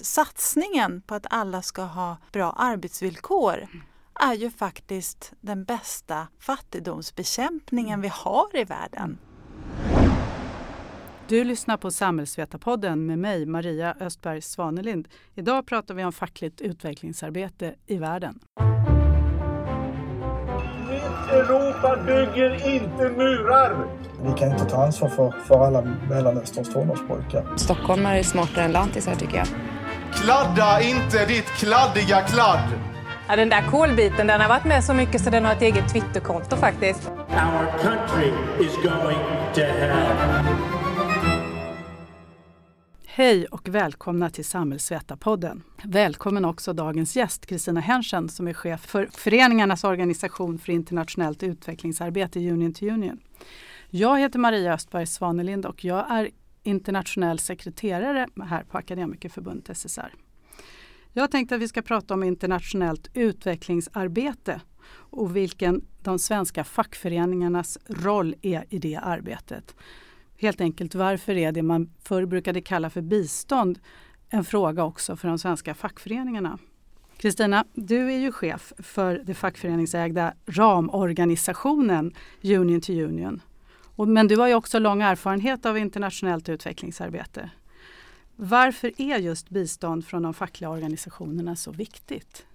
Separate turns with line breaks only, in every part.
Satsningen på att alla ska ha bra arbetsvillkor är ju faktiskt den bästa fattigdomsbekämpningen vi har i världen.
Du lyssnar på Samhällsvetarpodden med mig, Maria Östberg Svanelind. Idag pratar vi om fackligt utvecklingsarbete i världen.
Europa bygger inte murar!
Vi kan inte ta ansvar för, för alla Mellanösterns tonårspojkar.
Stockholmare är smartare än lantisar tycker jag.
Kladda inte ditt kladdiga kladd!
Ja, den där kolbiten den har varit med så mycket så den har ett eget Twitterkonto faktiskt.
Our country is going to hell.
Hej och välkomna till Samhällsvetarpodden. Välkommen också dagens gäst Kristina Henschen som är chef för Föreningarnas organisation för internationellt utvecklingsarbete Union to Union. Jag heter Maria Östberg Svanelind och jag är internationell sekreterare här på Akademikerförbundet SSR. Jag tänkte att vi ska prata om internationellt utvecklingsarbete och vilken de svenska fackföreningarnas roll är i det arbetet. Helt enkelt varför är det man förr brukade kalla för bistånd en fråga också för de svenska fackföreningarna. Kristina, du är ju chef för det fackföreningsägda ramorganisationen Union to Union. Men du har ju också lång erfarenhet av internationellt utvecklingsarbete. Varför är just bistånd från de fackliga organisationerna så viktigt?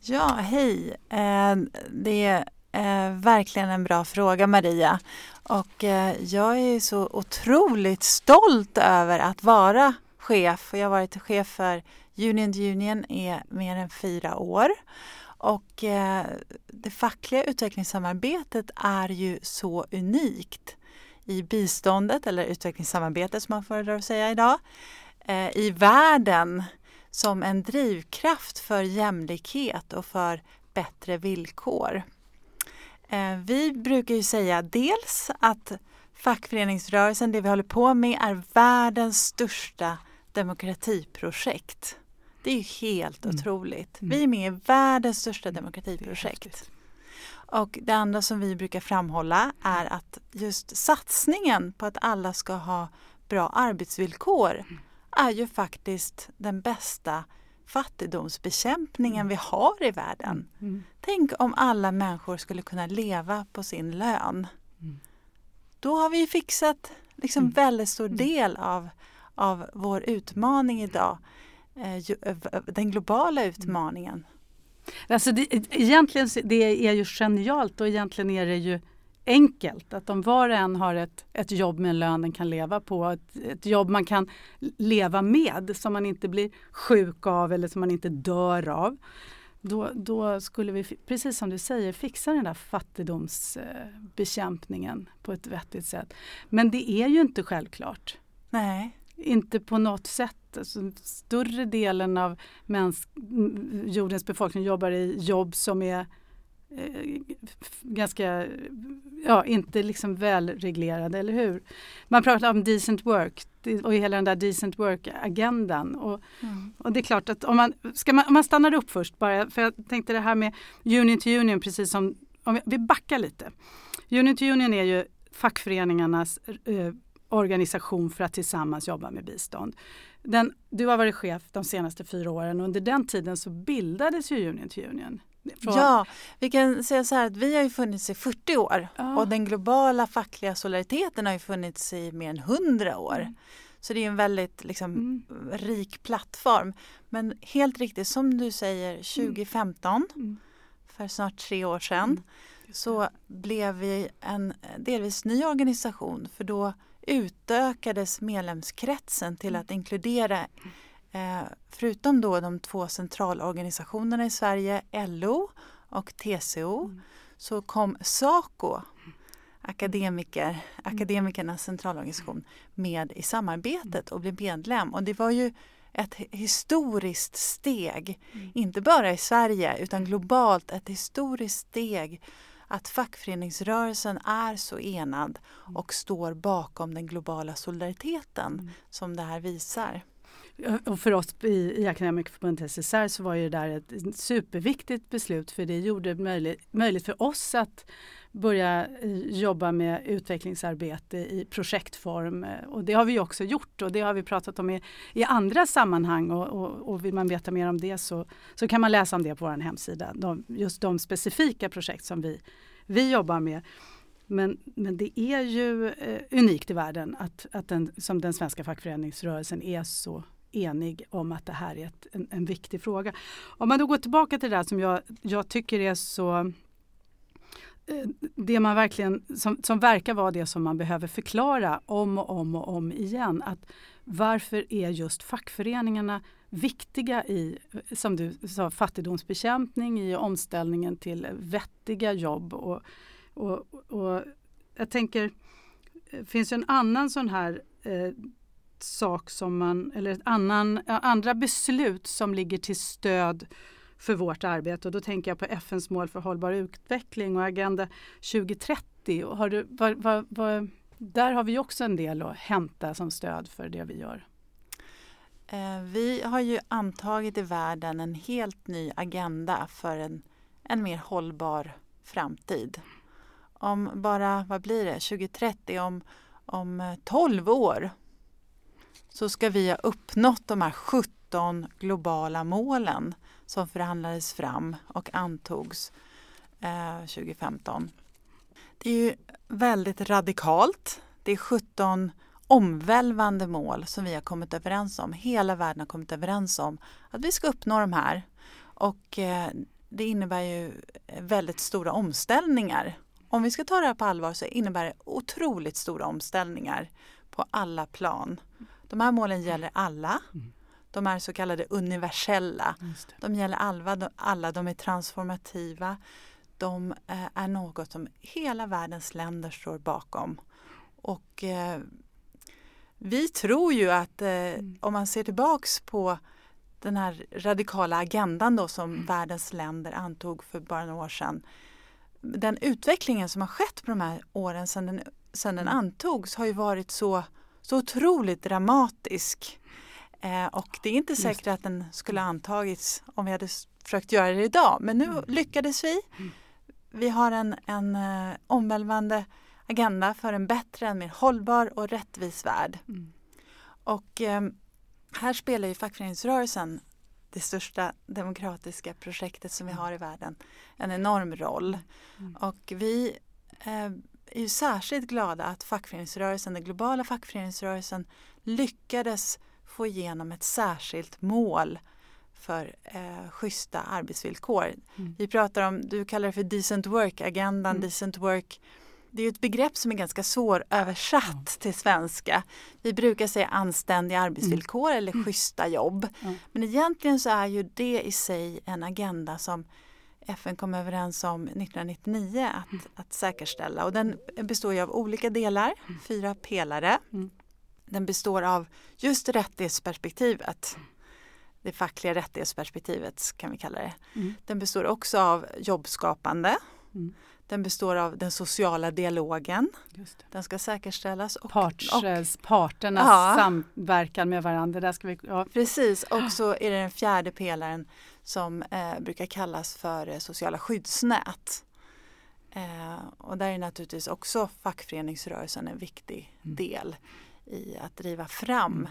Ja, hej. Eh, det är eh, verkligen en bra fråga Maria. Och eh, jag är så otroligt stolt över att vara chef. Jag har varit chef för Union to Union i mer än fyra år. Och eh, det fackliga utvecklingssamarbetet är ju så unikt i biståndet eller utvecklingssamarbetet som man föredrar att säga idag eh, i världen som en drivkraft för jämlikhet och för bättre villkor. Eh, vi brukar ju säga dels att fackföreningsrörelsen, det vi håller på med, är världens största demokratiprojekt. Det är ju helt mm. otroligt. Vi är med i världens största demokratiprojekt. Och det andra som vi brukar framhålla är att just satsningen på att alla ska ha bra arbetsvillkor är ju faktiskt den bästa fattigdomsbekämpningen vi har i världen. Mm. Tänk om alla människor skulle kunna leva på sin lön. Mm. Då har vi fixat liksom mm. väldigt stor del av, av vår utmaning idag. Den globala utmaningen.
Alltså det, egentligen det är ju genialt och egentligen är det ju enkelt. Att om var och en har ett, ett jobb med en lön den kan leva på, ett, ett jobb man kan leva med som man inte blir sjuk av eller som man inte dör av. Då, då skulle vi, precis som du säger, fixa den där fattigdomsbekämpningen på ett vettigt sätt. Men det är ju inte självklart.
Nej.
Inte på något sätt. Alltså, större delen av jordens befolkning jobbar i jobb som är eh, ganska, ja inte liksom välreglerade, eller hur? Man pratar om decent work och hela den där decent work-agendan. Och, mm. och det är klart att om man, ska man, om man stannar upp först bara, för jag tänkte det här med union to union, precis som, om vi, vi backar lite. Union to union är ju fackföreningarnas eh, organisation för att tillsammans jobba med bistånd. Den, du har varit chef de senaste fyra åren och under den tiden så bildades ju Union to Union.
Från... Ja, vi kan säga så här att vi har ju funnits i 40 år ja. och den globala fackliga solidariteten har ju funnits i mer än 100 år. Mm. Så det är en väldigt liksom, mm. rik plattform. Men helt riktigt, som du säger, 2015, mm. mm. för snart tre år sedan, mm. så blev vi en delvis ny organisation för då utökades medlemskretsen till att inkludera eh, förutom då de två centralorganisationerna i Sverige, LO och TCO, mm. så kom SACO, akademiker, Akademikernas centralorganisation, med i samarbetet och blev medlem. Och det var ju ett historiskt steg, mm. inte bara i Sverige utan globalt ett historiskt steg att fackföreningsrörelsen är så enad och står bakom den globala solidariteten mm. som det här visar
och för oss i, i Akademikerförbundet SSR så var ju det där ett superviktigt beslut för det gjorde det möjligt, möjligt för oss att börja eh, jobba med utvecklingsarbete i projektform. Och det har vi också gjort och det har vi pratat om i, i andra sammanhang. Och, och, och, vill man veta mer om det så, så kan man läsa om det på vår hemsida. De, just de specifika projekt som vi, vi jobbar med. Men, men det är ju eh, unikt i världen att, att den, som den svenska fackföreningsrörelsen är så enig om att det här är ett, en, en, viktig fråga. Om man då går tillbaka till det där som jag, jag tycker är så eh, det man verkligen, som, som verkar vara det som man behöver förklara om och om och om igen. Att varför är just fackföreningarna viktiga i, som du sa, fattigdomsbekämpning, i omställningen till vettiga jobb. Och, och, och jag tänker, eh, det finns en annan sån här eh, sak som man, eller ett annan, andra beslut som ligger till stöd för vårt arbete. Och då tänker jag på FNs mål för hållbar utveckling och Agenda 2030. Och har du, var, var, var, där har vi också en del att hämta som stöd för det vi gör.
Eh, vi har ju antagit i världen en helt ny agenda för en, en mer hållbar framtid. Om bara, vad blir det, 2030, om, om eh, 12 år så ska vi ha uppnått de här 17 globala målen som förhandlades fram och antogs eh, 2015. Det är ju väldigt radikalt. Det är 17 omvälvande mål som vi har kommit överens om. Hela världen har kommit överens om att vi ska uppnå de här. Och eh, det innebär ju väldigt stora omställningar. Om vi ska ta det här på allvar så innebär det otroligt stora omställningar på alla plan. De här målen gäller alla. Mm. De är så kallade universella. De gäller alla, alla, de är transformativa. De eh, är något som hela världens länder står bakom. Och eh, vi tror ju att eh, mm. om man ser tillbaks på den här radikala agendan då som mm. världens länder antog för bara några år sedan. Den utvecklingen som har skett på de här åren sedan den, sedan den mm. antogs har ju varit så, så otroligt dramatisk. Eh, och det är inte säkert att den skulle antagits om vi hade försökt göra det idag. Men nu mm. lyckades vi. Mm. Vi har en, en eh, omvälvande agenda för en bättre, en mer hållbar och rättvis värld. Mm. Och eh, här spelar ju fackföreningsrörelsen det största demokratiska projektet som vi har i världen en enorm roll. Mm. Och vi eh, är ju särskilt glada att fackföreningsrörelsen, den globala fackföreningsrörelsen lyckades få igenom ett särskilt mål för eh, schyssta arbetsvillkor. Mm. Vi pratar om, du kallar det för decent work-agendan, mm. decent work. Det är ett begrepp som är ganska svåröversatt mm. till svenska. Vi brukar säga anständiga arbetsvillkor mm. eller mm. schyssta jobb. Men egentligen så är ju det i sig en agenda som FN kom överens om 1999 att, mm. att säkerställa och den består av olika delar, fyra pelare. Den består av just rättighetsperspektivet. Det fackliga rättighetsperspektivet kan vi kalla det. Mm. Den består också av jobbskapande. Mm. Den består av den sociala dialogen. Den ska säkerställas. Och,
Parts, och, parternas ja. samverkan med varandra. Där ska vi,
ja. Precis, och så är det den fjärde pelaren som eh, brukar kallas för eh, sociala skyddsnät. Eh, och där är naturligtvis också fackföreningsrörelsen en viktig mm. del i att driva fram.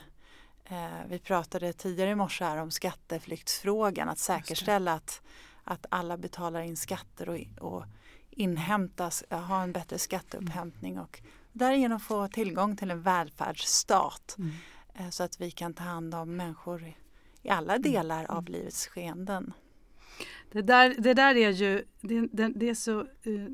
Eh, vi pratade tidigare i morse här om skatteflyktsfrågan, att säkerställa att, att alla betalar in skatter och, och inhämtas, ha en bättre skatteupphämtning och därigenom få tillgång till en välfärdsstat mm. eh, så att vi kan ta hand om människor i, alla mm. delar mm. av livets skeenden.
Det där, det där är ju, det, det, det är så, uh,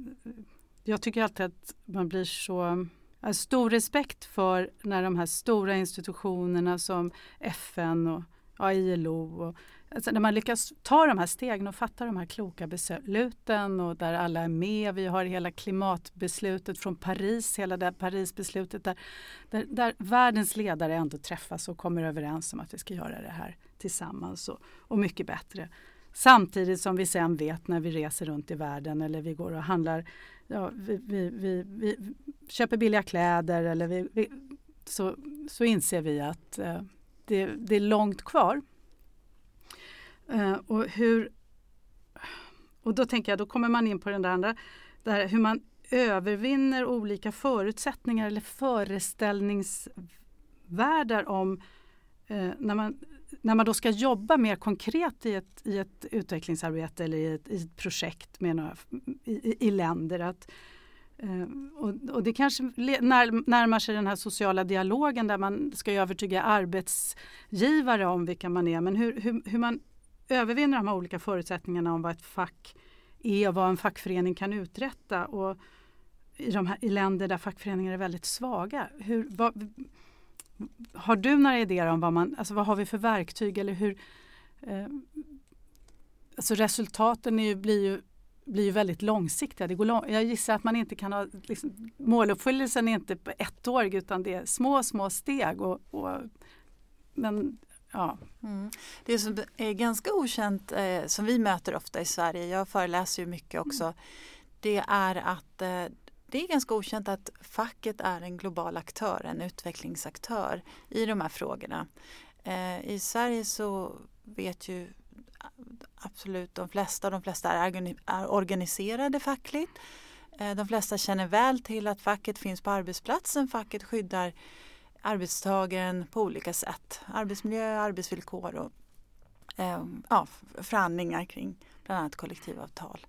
jag tycker alltid att man blir så stor respekt för när de här stora institutionerna som FN och ja, ILO och alltså när man lyckas ta de här stegen och fatta de här kloka besluten och där alla är med. Vi har hela klimatbeslutet från Paris, hela det Parisbeslutet där, där, där världens ledare ändå träffas och kommer överens om att vi ska göra det här tillsammans och, och mycket bättre. Samtidigt som vi sen vet när vi reser runt i världen eller vi går och handlar ja, vi, vi, vi, vi köper billiga kläder eller vi, så, så inser vi att eh, det, det är långt kvar. Eh, och, hur, och då tänker jag, då kommer man in på den där andra, där hur man övervinner olika förutsättningar eller föreställningsvärldar om eh, när, man, när man då ska jobba mer konkret i ett, i ett utvecklingsarbete eller i ett, i ett projekt med några, i, i länder. Att, Eh, och, och, det kanske när, närmar sig den här sociala dialogen där man ska övertyga arbetsgivare om vilka man är. Men hur, hur, hur man övervinner de här olika förutsättningarna om vad ett fack är och vad en fackförening kan uträtta. Och i, de här, i länder där fackföreningar är väldigt svaga. Hur, vad, har du några idéer om vad, man, alltså vad har vi för verktyg eller hur eh, alltså resultaten är, blir, ju, blir ju väldigt långsiktiga. Det går lång, jag gissar att man inte kan ha liksom, måluppfyllelsen är inte på ett år utan det är små, små steg. Och, och men Ja.
Mm. Det som är ganska okänt eh, som vi möter ofta i Sverige, jag föreläser ju mycket också, mm. det är att eh, det är ganska okänt att facket är en global aktör, en utvecklingsaktör i de här frågorna. Eh, I Sverige så vet ju absolut de flesta, de flesta är, är organiserade fackligt. Eh, de flesta känner väl till att facket finns på arbetsplatsen, facket skyddar arbetstagaren på olika sätt. Arbetsmiljö, arbetsvillkor och eh, ja, förhandlingar kring bland annat kollektivavtal.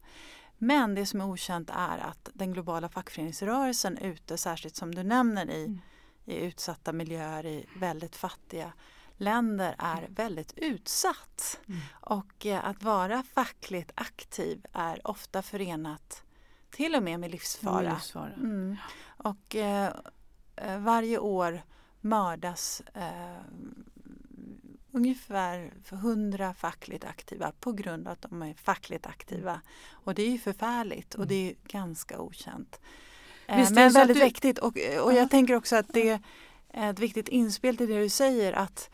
Men det som är okänt är att den globala fackföreningsrörelsen ute, särskilt som du nämner i, mm. i utsatta miljöer i väldigt fattiga länder är mm. väldigt utsatt. Mm. Och eh, att vara fackligt aktiv är ofta förenat till och med med livsfara. livsfara. Mm. Och eh, eh varje år mördas eh, ungefär 100 fackligt aktiva på grund av att de är fackligt aktiva. Och det är ju förfärligt och det är ganska okänt. Eh, men väldigt du... viktigt och, och jag tänker också att det är ett viktigt inspel till det du säger att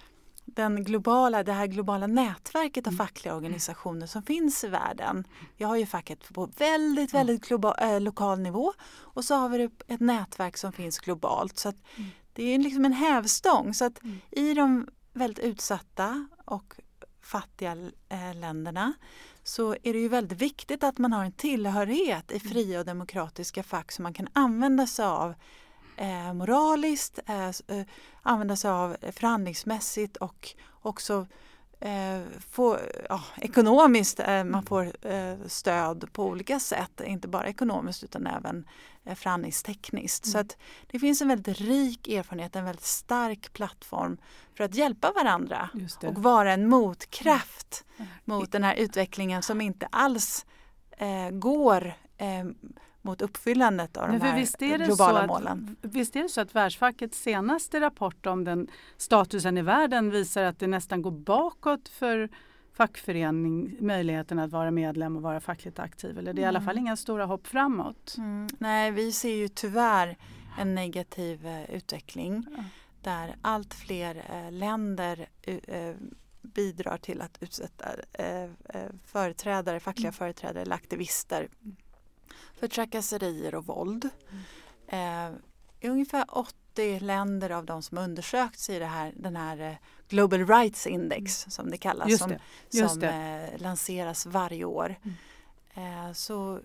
den globala, det här globala nätverket av mm. fackliga organisationer som finns i världen. Vi har ju facket på väldigt, väldigt global, äh, lokal nivå och så har vi ett nätverk som finns globalt. Så mm. Det är liksom en hävstång. Så att mm. i de väldigt utsatta och fattiga eh, länderna så är det ju väldigt viktigt att man har en tillhörighet i fria och demokratiska fack som man kan använda sig av eh, moraliskt, eh, eh använda sig av förhandlingsmässigt och också eh, få, ja, ekonomiskt, eh, man får eh, stöd på olika sätt, inte bara ekonomiskt utan även eh, förhandlingstekniskt. Mm. Så att det finns en väldigt rik erfarenhet, en väldigt stark plattform för att hjälpa varandra och vara en motkraft mm. mot den här utvecklingen som inte alls eh, går eh, mot uppfyllandet av de här visst globala
att,
målen.
Visst är det så att Världsfackets senaste rapport om den statusen i världen visar att det nästan går bakåt för fackförening, möjligheten att vara medlem och vara fackligt aktiv. Eller det är mm. i alla mm. fall inga stora hopp framåt.
Mm. Nej, vi ser ju tyvärr en negativ uh, utveckling ja. där allt fler uh, länder uh, bidrar till att utsätta företrädare, fackliga mm. företrädare eller aktivister för trakasserier och våld. Mm. Eh, ungefär 80 länder av de som undersökts i det här, den här eh, Global Rights Index mm. som det kallas, Just det. Just som, det. Eh, lanseras varje år. Mm. Eh, så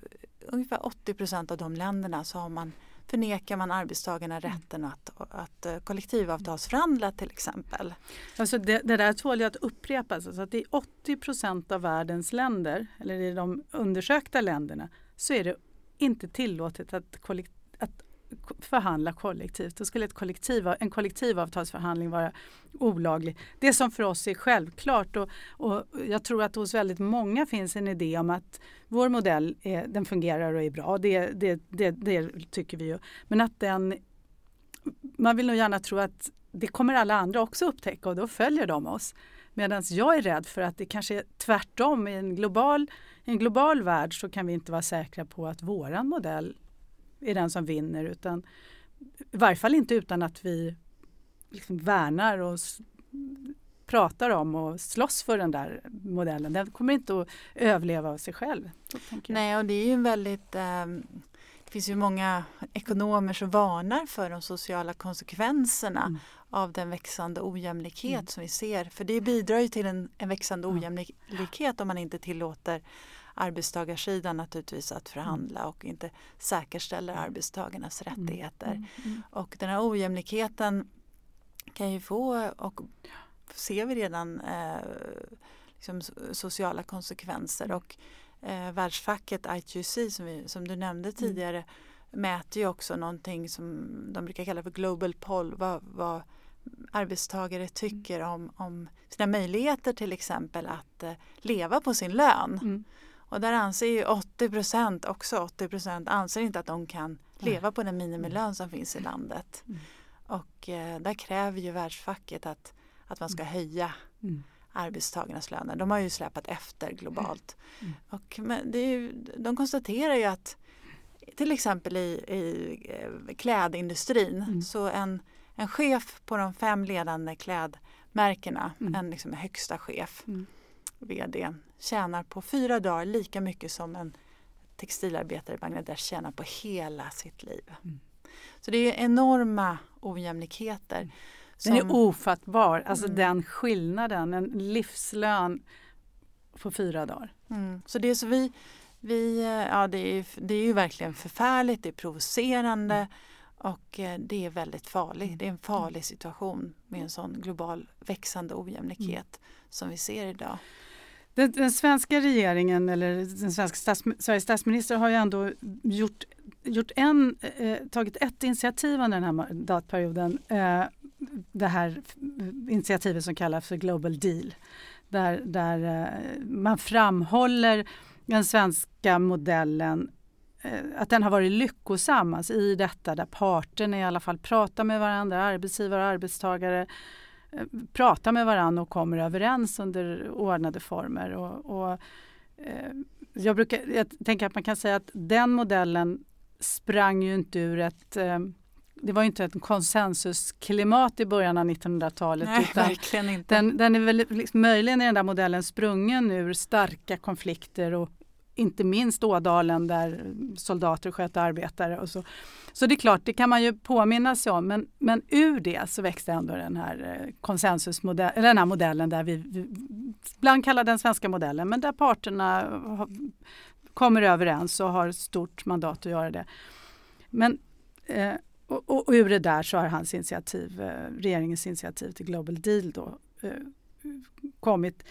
ungefär 80 procent av de länderna så har man förnekar man arbetstagarna mm. rätten att, att eh, kollektivavtalsförhandla till exempel.
Alltså det, det där tål att upprepas. Alltså att I 80 procent av världens länder, eller i de undersökta länderna, så är det inte tillåtet att, att förhandla kollektivt. Då skulle ett kollektiv, en kollektivavtalsförhandling vara olaglig. Det som för oss är självklart och, och, jag tror att hos väldigt många finns en idé om att vår modell är, den fungerar och är bra. Det, det, det, det tycker vi ju. Men att den man vill nog gärna tro att det kommer alla andra också upptäcka och då följer de oss. Medan jag är rädd för att det kanske är tvärtom. I en global, i en global värld så kan vi inte vara säkra på att våran modell är den som vinner. Utan, I varje fall inte utan att vi liksom värnar och pratar om och slåss för den där modellen. Den kommer inte att överleva av sig själv.
Nej, och det är ju en väldigt eh, det finns ju många ekonomer som varnar för de sociala konsekvenserna
Mm.
av den växande ojämlikhet
Mm.
som vi ser. För det bidrar ju till en, en växande ojämlikhet om man inte tillåter arbetstagarsidan naturligtvis att förhandla och inte säkerställer arbetstagarnas
Mm.
rättigheter. Och den här ojämlikheten kan ju få, och ser vi redan, eh, liksom so- sociala konsekvenser. Och eh, världsfacket ITUC som, vi, som du nämnde tidigare mäter ju också någonting som de brukar kalla för global poll. Vad, vad arbetstagare tycker om, om sina möjligheter till exempel att eh, leva på sin lön.
Mm.
Och där anser ju 80 procent, också 80 procent, anser inte att de kan
Nej.
leva på den minimilön som finns i landet.
Mm.
Och eh, där kräver ju världsfacket att, att man ska höja
Mm.
Arbetstagarnas löner. De har ju släpat efter globalt.
Mm.
Och, men det är ju, de konstaterar ju att till exempel i, i eh, klädindustrin
Mm.
så en, en chef på de fem ledande klädmärkena,
Mm.
en liksom högsta chef,
Mm.
VD, tjänar på fyra dagar lika mycket som en textilarbetare i Bangladesh tjänar på hela sitt liv.
Mm.
Så det är enorma ojämlikheter.
Den är
som-
ofattbar, alltså
Mm.
den skillnaden, en livslön på fyra dagar.
Mm. Så det är så vi, vi eh, ja det är, det är ju verkligen förfärligt, det är provocerande och eh, det är väldigt farligt. Det är en farlig situation med en sån global växande ojämlikhet som vi ser idag.
Den, den svenska regeringen, eller den svenska stats, Sveriges statsminister har ju ändå gjort, gjort en, eh, tagit ett initiativ under den här mandatperioden. Eh, det här initiativet som kallas för Global Deal. Där, där eh, man framhåller den svenska modellen eh, att den har varit lyckosam alltså i detta där parterna i alla fall pratar med varandra, arbetsgivare och arbetstagare eh, pratar med varandra och kommer överens under ordnade former. Och, och, jag, brukar, jag tänker att man kan säga att den modellen sprang ju inte ur ett eh, det var inte ett konsensusklimat i början av 1900-talet.
Nej,
utan
verkligen inte.
den, den är väl liksom, möjligen i den där modellen sprungen ur starka konflikter och inte minst Ådalen där soldater sköt arbetare och så. Så det är klart, det kan man ju påminna sig om men, men ur det så växte ändå den här eh, konsensusmodellen, eller den här modellen där vi, vi ibland kallar den svenska modellen men där parterna har, kommer överens och har stort mandat att göra det. Men eh, och, och, och ur det där så har hans initiativ, eh, regeringens initiativ till Global Deal då eh, kommit.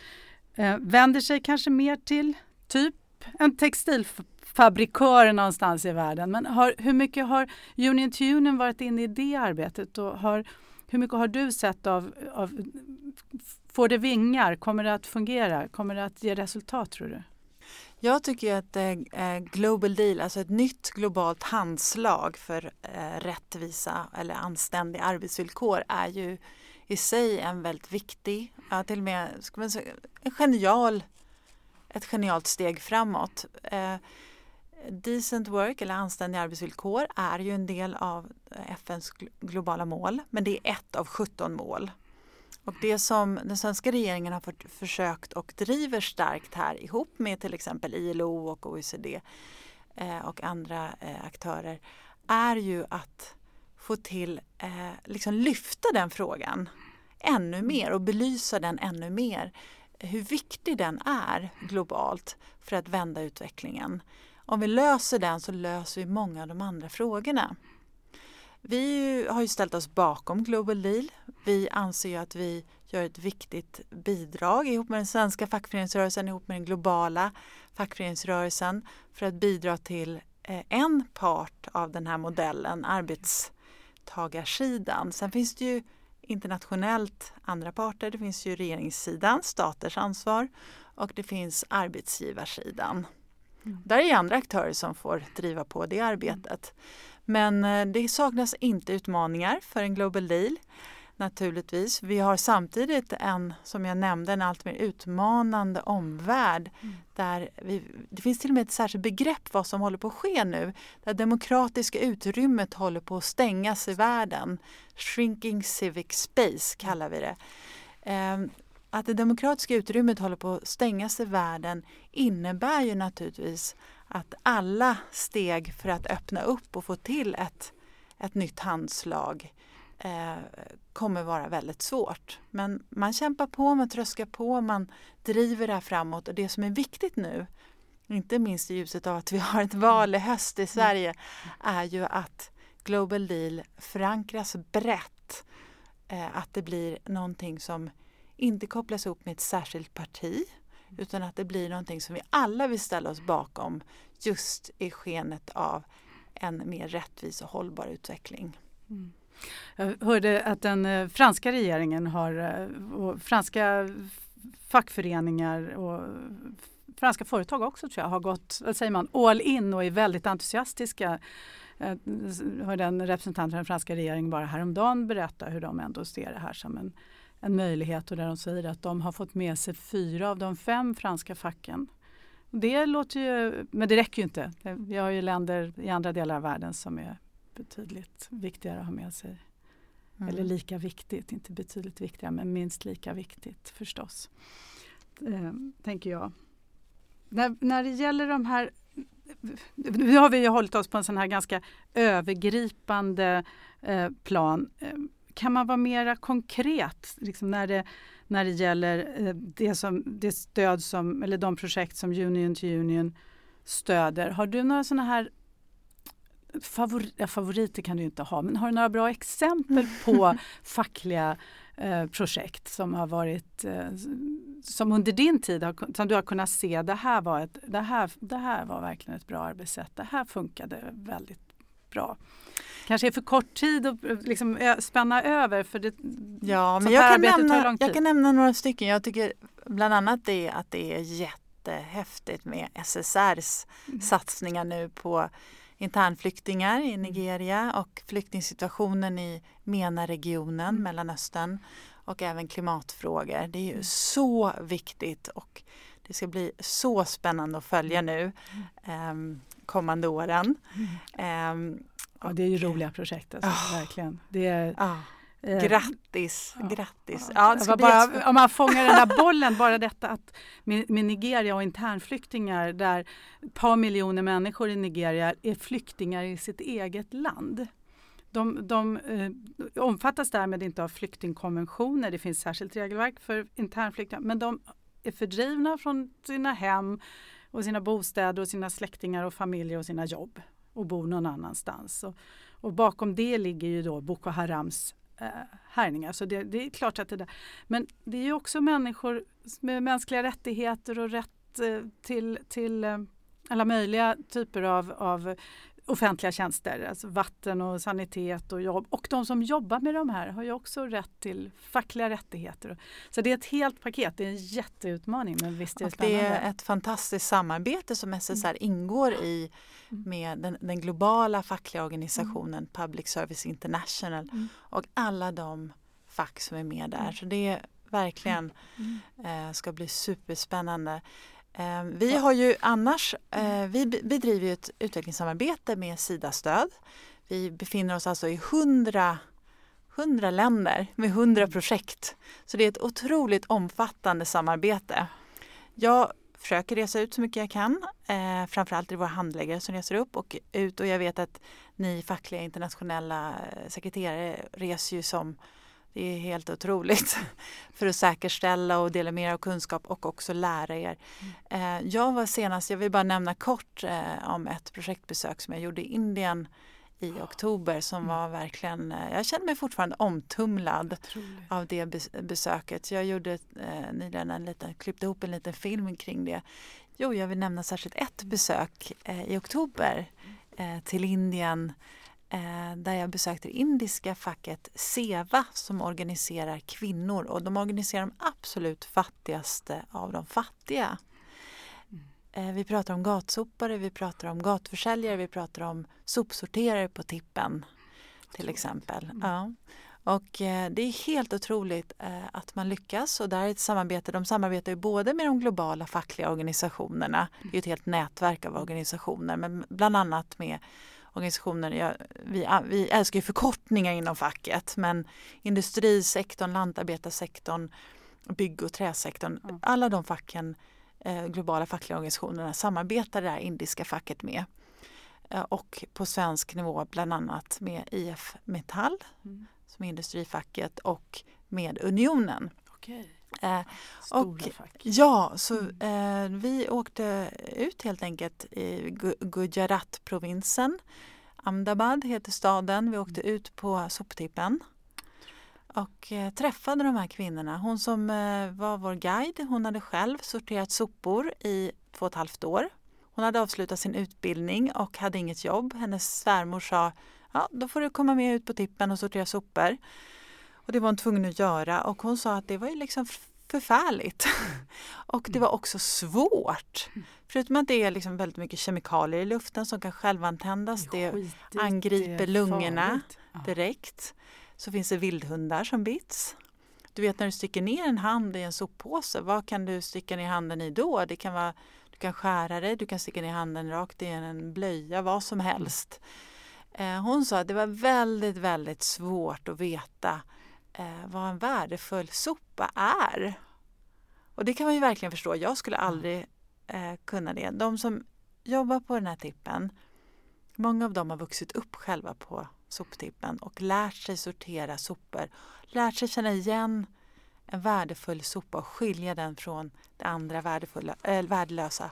Eh, vänder sig kanske mer till typ en textilfabrikör någonstans i världen. Men har, hur mycket har Union to Union varit inne i det arbetet? Och har, hur mycket har du sett av, av Får det vingar? Kommer det att fungera? Kommer det att ge resultat tror du?
Jag tycker att eh, Global Deal, alltså ett nytt globalt handslag för eh, rättvisa eller anständiga arbetsvillkor är ju i sig en väldigt viktig, ja, till och med ska man säga, en genial, ett genialt steg framåt. Eh, decent work eller anständiga arbetsvillkor är ju en del av FNs globala mål men det är ett av 17 mål. Och det som den svenska regeringen har för, försökt och driver starkt här ihop med till exempel ILO och OECD eh, och andra eh, aktörer är ju att få till, eh, liksom lyfta den frågan ännu mer och belysa den ännu mer. Hur viktig den är globalt för att vända utvecklingen. Om vi löser den så löser vi många av de andra frågorna. Vi har ju ställt oss bakom Global Deal. Vi anser att vi gör ett viktigt bidrag ihop med den svenska fackföreningsrörelsen, ihop med den globala fackföreningsrörelsen för att bidra till en part av den här modellen, arbetstagarsidan. Sen finns det ju internationellt andra parter. Det finns ju regeringssidan, staters ansvar och det finns arbetsgivarsidan. Mm. Där är andra aktörer som får driva på det arbetet. Men det saknas inte utmaningar för en Global Deal. Naturligtvis. Vi har samtidigt en, som jag nämnde, en allt mer utmanande omvärld. Mm. Där vi, det finns till och med ett särskilt begrepp vad som håller på att ske nu. Det demokratiska utrymmet håller på att stängas i världen. Shrinking civic space kallar vi det. Ehm, att det demokratiska utrymmet håller på att stängas i världen innebär ju naturligtvis att alla steg för att öppna upp och få till ett, ett nytt handslag eh, kommer vara väldigt svårt. Men man kämpar på, man tröskar på, man driver det här framåt och det som är viktigt nu, inte minst i ljuset av att vi har ett val i höst i Sverige, är ju att Global Deal förankras brett. Eh, att det blir någonting som inte kopplas ihop med ett särskilt parti utan att det blir någonting som vi alla vill ställa oss bakom just i skenet av en mer rättvis och hållbar utveckling.
Mm. Jag hörde att den eh, franska regeringen har, eh, och franska fackföreningar och franska företag också tror jag har gått, vad säger man, all in och är väldigt entusiastiska. Eh, jag hörde en representant för den franska regeringen bara häromdagen berätta hur de ändå ser det här som en, en möjlighet och där de säger att de har fått med sig fyra av de fem franska facken. Det låter ju, men det räcker ju inte. Vi har ju länder i andra delar av världen som är betydligt viktigare att ha med sig. Mm. Eller lika viktigt, inte betydligt viktigare men minst lika viktigt förstås. Eh, tänker jag. När, när det gäller de här nu har vi ju hållit oss på en sån här ganska övergripande eh, plan. Eh, kan man vara mera konkret liksom när, det, när det gäller eh, det, som, det stöd som, eller de projekt som Union to Union stöder? Har du några sådana här favori, ja, favoriter kan du inte ha, men har du några bra exempel på fackliga eh, projekt som har varit eh, som under din tid har, som du har kunnat se det här, var ett, det, här, det här var verkligen ett bra arbetssätt. Det här funkade väldigt bra. Kanske är för kort tid att liksom spänna över för det,
ja, men jag kan, nämna, jag kan nämna några stycken. Jag tycker bland annat det att det är jättehäftigt med SSRs mm. satsningar nu på internflyktingar i Nigeria och flyktingsituationen i MENA-regionen, mm. Mellanöstern och även klimatfrågor. Det är ju mm. så viktigt och det ska bli så spännande att följa nu mm. eh, kommande åren.
Mm. Eh, ja, det är ju roliga projekt, alltså, oh, verkligen. Det är,
oh. Eh, grattis, ja, grattis.
Ja, ja bara, om man fångar den där bollen, bara detta att med, med, Nigeria och internflyktingar där ett par miljoner människor i Nigeria är flyktingar i sitt eget land. De, de eh, omfattas därmed inte av flyktingkonventioner, det finns särskilt regelverk för internflyktingar, men de är fördrivna från sina hem och sina bostäder och sina släktingar och familjer och sina jobb och bor någon annanstans. Och, och bakom det ligger ju då Boko Harams eh, härningar. Så det, det, är klart att det där. Men det är ju också människor med mänskliga rättigheter och rätt eh, till, till eh, alla möjliga typer av, av offentliga tjänster, alltså vatten och sanitet och jobb. Och de som jobbar med de här har ju också rätt till fackliga rättigheter. Så det är ett helt paket, det är en jätteutmaning men visst är det
spännande. Det är ett fantastiskt samarbete som SSR mm. ingår i mm. med den, den, globala fackliga organisationen mm. Public Service International mm. och alla de fack som är med där. Mm. Så det verkligen mm. eh, ska bli superspännande. Eh, vi har ju annars, eh, vi bedriver ju ett utvecklingssamarbete med Sida-stöd. Vi befinner oss alltså i 100, 100 länder med 100 mm. projekt. Så det är ett otroligt omfattande samarbete. Jag försöker resa ut så mycket jag kan. Eh, framförallt är det våra handläggare som reser upp och ut och jag vet att ni fackliga internationella sekreterare reser ju som det är helt otroligt för att säkerställa och dela med er av kunskap och också lära er. Mm. Eh, jag var senast, jag vill bara nämna kort eh, om ett projektbesök som jag gjorde i Indien i oktober som mm. var verkligen, eh, jag känner mig fortfarande omtumlad av det besöket. Jag gjorde eh, nyligen en liten, klippte ihop en liten film kring det. Jo, jag vill nämna särskilt ett besök eh, i oktober mm. eh, till Indien där jag besökte det indiska facket SEVA som organiserar kvinnor och de organiserar de absolut fattigaste av de fattiga. Mm. Eh, vi pratar om gatsopare, vi pratar om gatuförsäljare, vi pratar om sopsorterare på tippen till exempel. Mm. Ja. Och eh, det är helt otroligt eh, att man lyckas och där är ett samarbete. De samarbetar ju både med de globala fackliga organisationerna, det är ett helt nätverk av organisationer, men bland annat med organisationer, ja, vi, vi älskar ju förkortningar inom facket men industrisektorn, lantarbetarsektorn, bygg och träsektorn, mm. alla de facken eh, globala fackliga organisationerna samarbetar det här indiska facket med. Eh, och på svensk nivå bland annat med IF Metall
Mm.
som är industrifacket och med Unionen.
Okej.
Eh, och-. Ja, så eh, vi åkte ut helt enkelt i Gu- Gujarat-provinsen. Ahmedabad heter staden. Vi åkte ut på soptippen och eh, träffade de här kvinnorna. Hon som eh, var vår guide, hon hade själv sorterat sopor i två och ett halvt år. Hon hade avslutat sin utbildning och hade inget jobb. Hennes svärmor sa, ja då får du komma med ut på tippen och sortera sopor. Och det var hon tvungen att göra och hon sa att det var ju liksom förfärligt. och det var också svårt. Förutom att det är liksom väldigt mycket kemikalier i luften som kan självantändas. Det angriper
det
lungorna direkt. Så finns det vildhundar som bits. Du vet när du sticker ner en hand i en soppåse, vad kan du sticka ner handen i då? Det kan vara, du kan skära dig, du kan sticka ner handen rakt i en blöja, vad som helst. Eh, hon sa att det var väldigt, väldigt svårt att veta eh, vad en värdefull sopa är. Och det kan man ju verkligen förstå. Jag skulle aldrig eh, kunna det. De som jobbar på den här tippen, många av dem har vuxit upp själva på soptippen och lärt sig sortera sopor, lärt sig känna igen en värdefull sopa och skilja den från det andra värdefulla, äh, värdelösa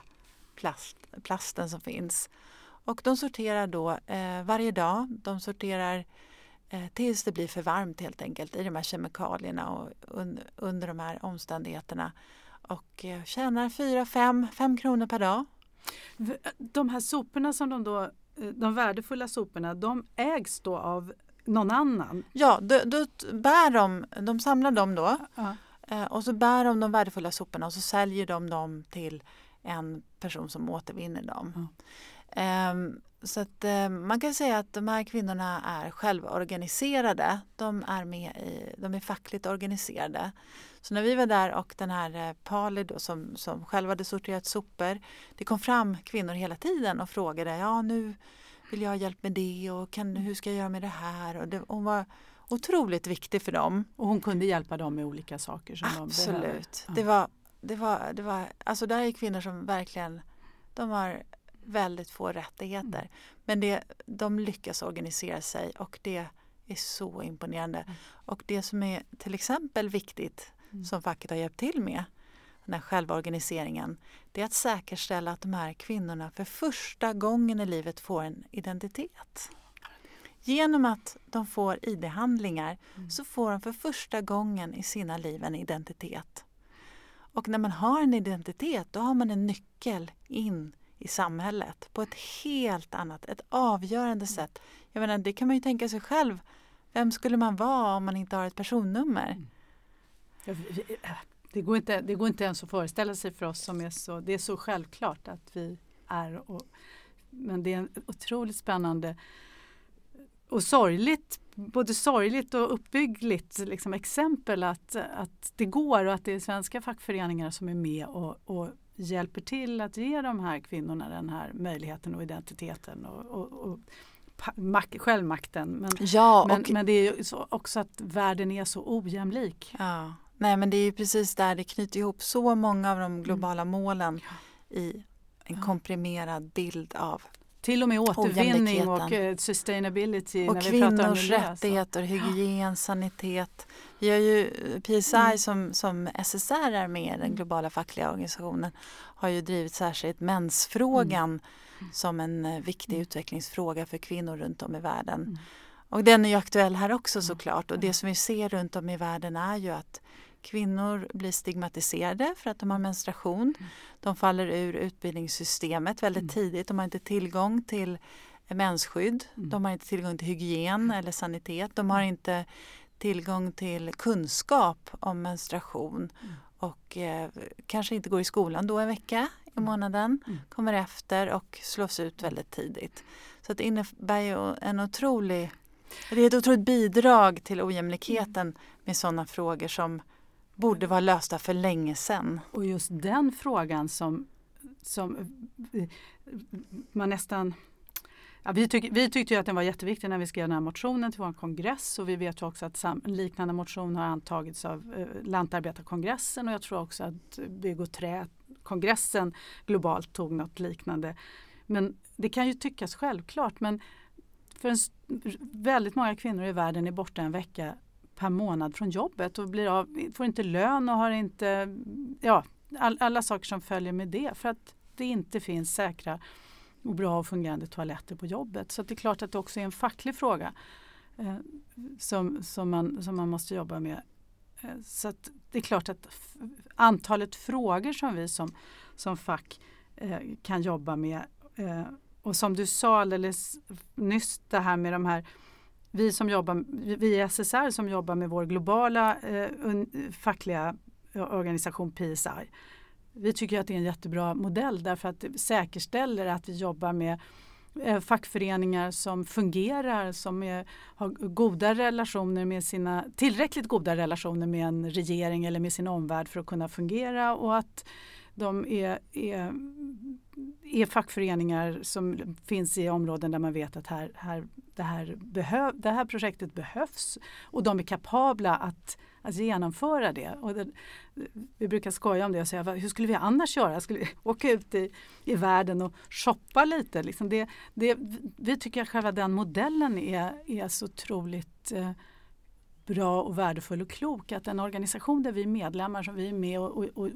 plast, plasten som finns. Och de sorterar då eh, varje dag. De sorterar tills det blir för varmt helt enkelt i de här kemikalierna och un, under de här omständigheterna. Och eh, tjänar 4-5 kronor per dag.
De här soporna som de då, eh, de värdefulla soporna, de ägs då av någon annan?
Ja, då, då bär de, de samlar dem då
Ja.
eh, och så bär de de värdefulla soporna och så säljer de dem till en person som återvinner dem. Ehm, så att eh, man kan säga att de här kvinnorna är självorganiserade. De är, med i, de är fackligt organiserade. Så när vi var där och den här eh, Pali då, som, som själv hade sorterat sopor, det kom fram kvinnor hela tiden och frågade ja nu vill jag ha hjälp med det och kan, hur ska jag göra med det här? Och det, hon var otroligt viktig för dem.
Och hon kunde hjälpa dem med olika saker som de.
Absolut.
Ja.
Det var, det var, det var, alltså där är kvinnor som verkligen, de har väldigt få rättigheter.
Mm.
Men det, de lyckas organisera sig och det är så imponerande.
Mm.
Och det som är till exempel viktigt som facket har hjälpt till med, den här självorganiseringen, det är att säkerställa att de här kvinnorna för första gången i livet får en identitet. Genom att de får ID-handlingar så får de för första gången i sina liv en identitet. Och när man har en identitet då har man en nyckel in i samhället på ett helt annat, ett avgörande sätt. Jag menar, det kan man ju tänka sig själv. Vem skulle man vara om man inte har ett personnummer?
Vi- äh, Det går, inte, det går inte ens att föreställa sig för oss som är så, det är så självklart att vi är. Och, men det är en otroligt spännande och sorgligt, både sorgligt och uppbyggligt liksom, exempel att, att det går och att det är svenska fackföreningar som är med och, och hjälper till att ge de här kvinnorna den här möjligheten och identiteten och, och, och självmakten. Men,
Ja,
men, men det är också att världen är så ojämlik.
Ja, nej men det är ju precis där det knyter ihop så många av de globala målen i en komprimerad bild av
Till och med återvinning och eh, sustainability
och
när vi pratar om
kvinnors rättigheter, hygien, sanitet. Vi har ju PSI
Mm.
som, som SSR är med, den globala fackliga organisationen, har ju drivit särskilt mensfrågan
Mm.
som en eh, viktig utvecklingsfråga för kvinnor runt om i världen.
Mm.
Och den är ju aktuell här också såklart och det som vi ser runt om i världen är ju att kvinnor blir stigmatiserade för att de har menstruation. De faller ur utbildningssystemet väldigt
Mm.
tidigt. De har inte tillgång till mensskydd.
Mm.
De har inte tillgång till hygien eller sanitet. De har inte tillgång till kunskap om menstruation
Mm.
och eh, kanske inte går i skolan då en vecka i månaden,
Mm.
kommer efter och slås ut väldigt tidigt. Så det innebär ju en otrolig, det är ett otroligt bidrag till ojämlikheten med sådana frågor som borde vara lösta för länge sedan.
Och just den frågan som, som eh, man nästan Ja, vi, tyck, vi tyckte ju att den var jätteviktig när vi skrev den här motionen till vår kongress och vi vet ju också att sam, liknande motion har antagits av eh, Lantarbetarkongressen och jag tror också att Bygg och träkongressen globalt tog något liknande. Men det kan ju tyckas självklart men för en, väldigt många kvinnor i världen är borta en vecka per månad från jobbet och blir av, får inte lön och har inte ja, all, alla saker som följer med det för att det inte finns säkra och bra och fungerande toaletter på jobbet. Så det är klart att det också är en facklig fråga eh, som, som, man, som man måste jobba med. Eh, så det är klart att antalet frågor som vi som, som fack eh, kan jobba med eh, och som du sa alldeles nyss det här med de här vi som jobbar, vi i SSR som jobbar med vår globala eh, fackliga eh, organisation PSI. Vi tycker att det är en jättebra modell därför att det säkerställer att vi jobbar med eh, fackföreningar som fungerar, som är, har goda relationer med sina, tillräckligt goda relationer med en regering eller med sin omvärld för att kunna fungera och att de är, är, är fackföreningar som finns i områden där man vet att här, här, det, här behöv, det här projektet behövs och de är kapabla att, att genomföra det. Och det, vi brukar skoja om det och säga hur skulle vi annars göra? Skulle vi åka ut i, i världen och shoppa lite? Liksom det, det, vi tycker att själva den modellen är, är så otroligt eh, bra och värdefull och klok. Att en organisation där vi är medlemmar, som vi är med och, och,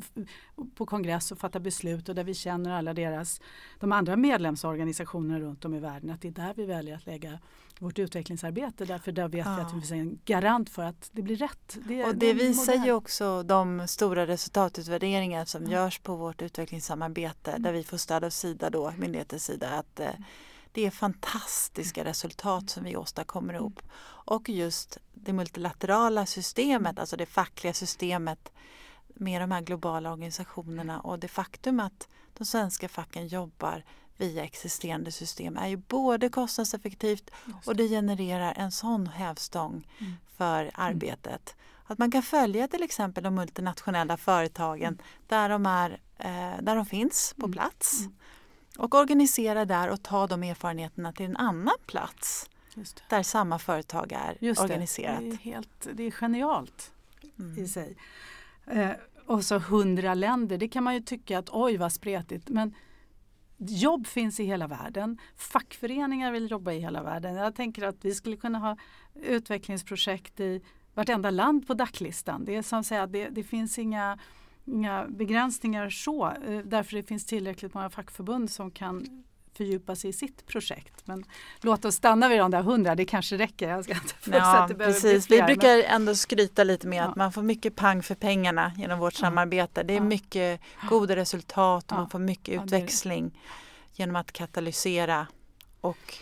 och, på kongress och fattar beslut och där vi känner alla deras, de andra medlemsorganisationerna runt om i världen, att det är där vi väljer att lägga vårt utvecklingsarbete. Därför där vet ja. vi att vi finns en garant för att det blir rätt.
Det, och det visar ju också de stora resultatutvärderingar som mm. görs på vårt utvecklingssamarbete mm. där vi får stöd av Sida då, myndighetens sida, att eh, det är fantastiska resultat som vi åstadkommer ihop. Och just det multilaterala systemet, alltså det fackliga systemet med de här globala organisationerna och det faktum att de svenska facken jobbar via existerande system är ju både kostnadseffektivt och det genererar en sån hävstång mm. för mm. arbetet. Att man kan följa till exempel de multinationella företagen där, de är, eh, där de finns på mm. plats mm och organisera där och ta de erfarenheterna till en annan plats där samma företag är Just organiserat.
Det, är, helt, det är genialt mm. i sig. Eh, och så hundra länder, det kan man ju tycka att oj vad spretigt men jobb finns i hela världen. Fackföreningar vill jobba i hela världen. Jag tänker att vi skulle kunna ha utvecklingsprojekt i vartenda land på DAC-listan. Det är som säga, det, det finns inga inga begränsningar så eh, därför det finns tillräckligt många fackförbund som kan fördjupa sig i sitt projekt. Men låt oss stanna vid de där hundra, det kanske räcker. Jag ska inte
ja, precis. Vi brukar ändå skryta lite med ja. att man får mycket pang för pengarna genom vårt ja. samarbete. Det är mycket goda resultat och man får mycket utväxling genom att katalysera och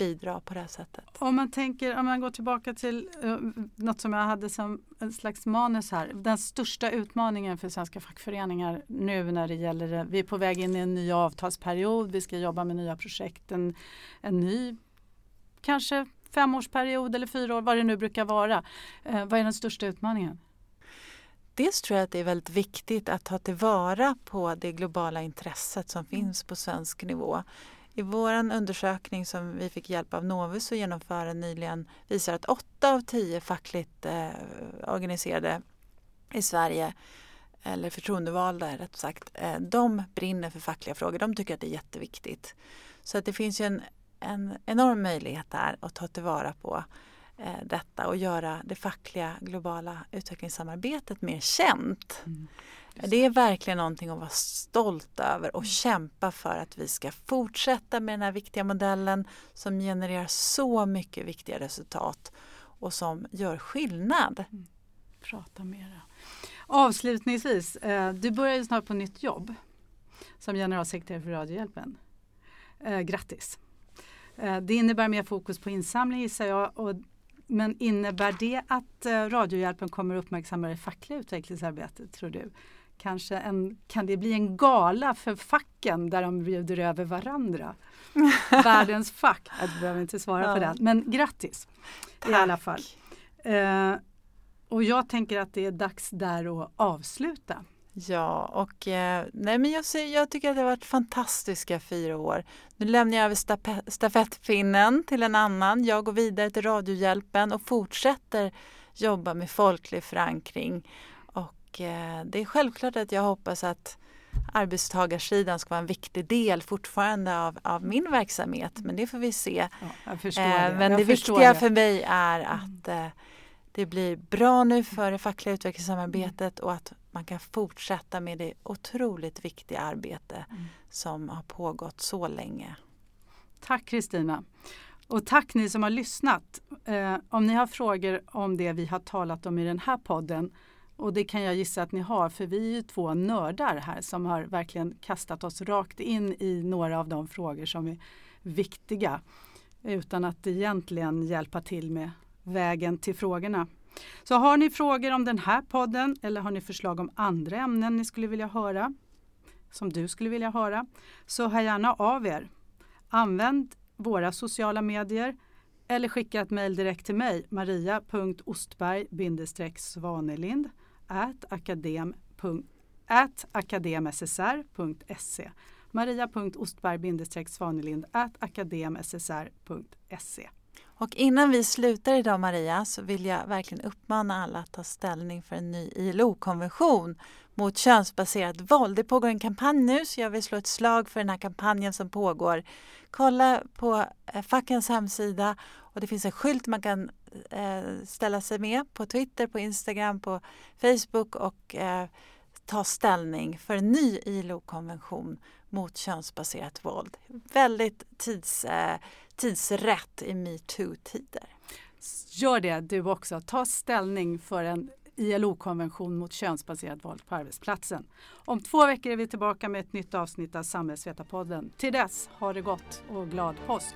bidra på det här sättet.
Om man tänker, om man går tillbaka till uh, något som jag hade som en slags manus här. Den största utmaningen för svenska fackföreningar nu när det gäller, vi är på väg in i en ny avtalsperiod, vi ska jobba med nya projekt, en, en ny kanske femårsperiod eller fyra år, vad det nu brukar vara. Uh, vad är den största utmaningen?
Dels tror jag att det är väldigt viktigt att ta tillvara på det globala intresset som finns på svensk nivå. I vår undersökning som vi fick hjälp av Novus att genomföra nyligen visar att 8 av 10 fackligt eh, organiserade i Sverige eller förtroendevalda rätt sagt, eh, de brinner för fackliga frågor. De tycker att det är jätteviktigt. Så att det finns ju en, en enorm möjlighet där att ta tillvara på eh, detta och göra det fackliga globala utvecklingssamarbetet mer känt. Mm. Det är verkligen någonting att vara stolt över och mm. kämpa för att vi ska fortsätta med den här viktiga modellen som genererar så mycket viktiga resultat och som gör skillnad. Mm.
Prata mera. Avslutningsvis, eh, du börjar ju snart på nytt jobb som generalsekreterare för Radiohjälpen. Eh, grattis! Eh, det innebär mer fokus på insamling gissar jag. Och, men innebär det att Radiohjälpen kommer uppmärksamma det fackliga utvecklingsarbetet tror du? kanske en, kan det bli en gala för facken där de bjuder över varandra? Världens fack. Jag behöver inte svara ja. på det. Men grattis Tack. i alla fall. Eh, och jag tänker att det är dags där att avsluta.
Ja, och eh, nej, men jag, ser, jag tycker att det har varit fantastiska fyra år. Nu lämnar jag över stafettpinnen till en annan. Jag går vidare till Radiohjälpen och fortsätter jobba med folklig förankring och eh, det är självklart att jag hoppas att, arbetstagarsidan ska vara en viktig del fortfarande av, av min verksamhet. Men det får vi se.
Ja, det.
Eh, men
jag
det viktiga
det.
för mig är att eh, det blir bra nu för det fackliga utvecklingssamarbetet och att man kan fortsätta med det otroligt viktiga arbete mm. som har pågått så länge.
Tack Kristina. Och tack ni som har lyssnat. Eh, om ni har frågor om det vi har talat om i den här podden och det kan jag gissa att ni har för vi är ju två nördar här som har verkligen kastat oss rakt in i några av de frågor som är viktiga utan att egentligen hjälpa till med vägen till frågorna. Så har ni frågor om den här podden eller har ni förslag om andra ämnen ni skulle vilja höra, som du skulle vilja höra, så hör gärna av er. Använd våra sociala medier eller skicka ett mejl direkt till mig, maria.ostberg-svanelind akademssr.se maria.ostberg-svanelind akademssr.se
och innan vi slutar idag Maria så vill jag verkligen uppmana alla att ta ställning för en ny ILO-konvention mot könsbaserat våld. Det pågår en kampanj nu så jag vill slå ett slag för den här kampanjen som pågår. Kolla på eh, fackens hemsida och det finns en skylt man kan eh, ställa sig med på Twitter, på Instagram, på Facebook och eh, ta ställning för en ny ILO-konvention mot könsbaserat våld. Väldigt tids, tidsrätt i metoo-tider.
Gör det du också. Ta ställning för en ILO-konvention mot könsbaserat våld på arbetsplatsen. Om två veckor är vi tillbaka med ett nytt avsnitt av Samhällsvetarpodden. Till dess, ha det gott och glad påsk!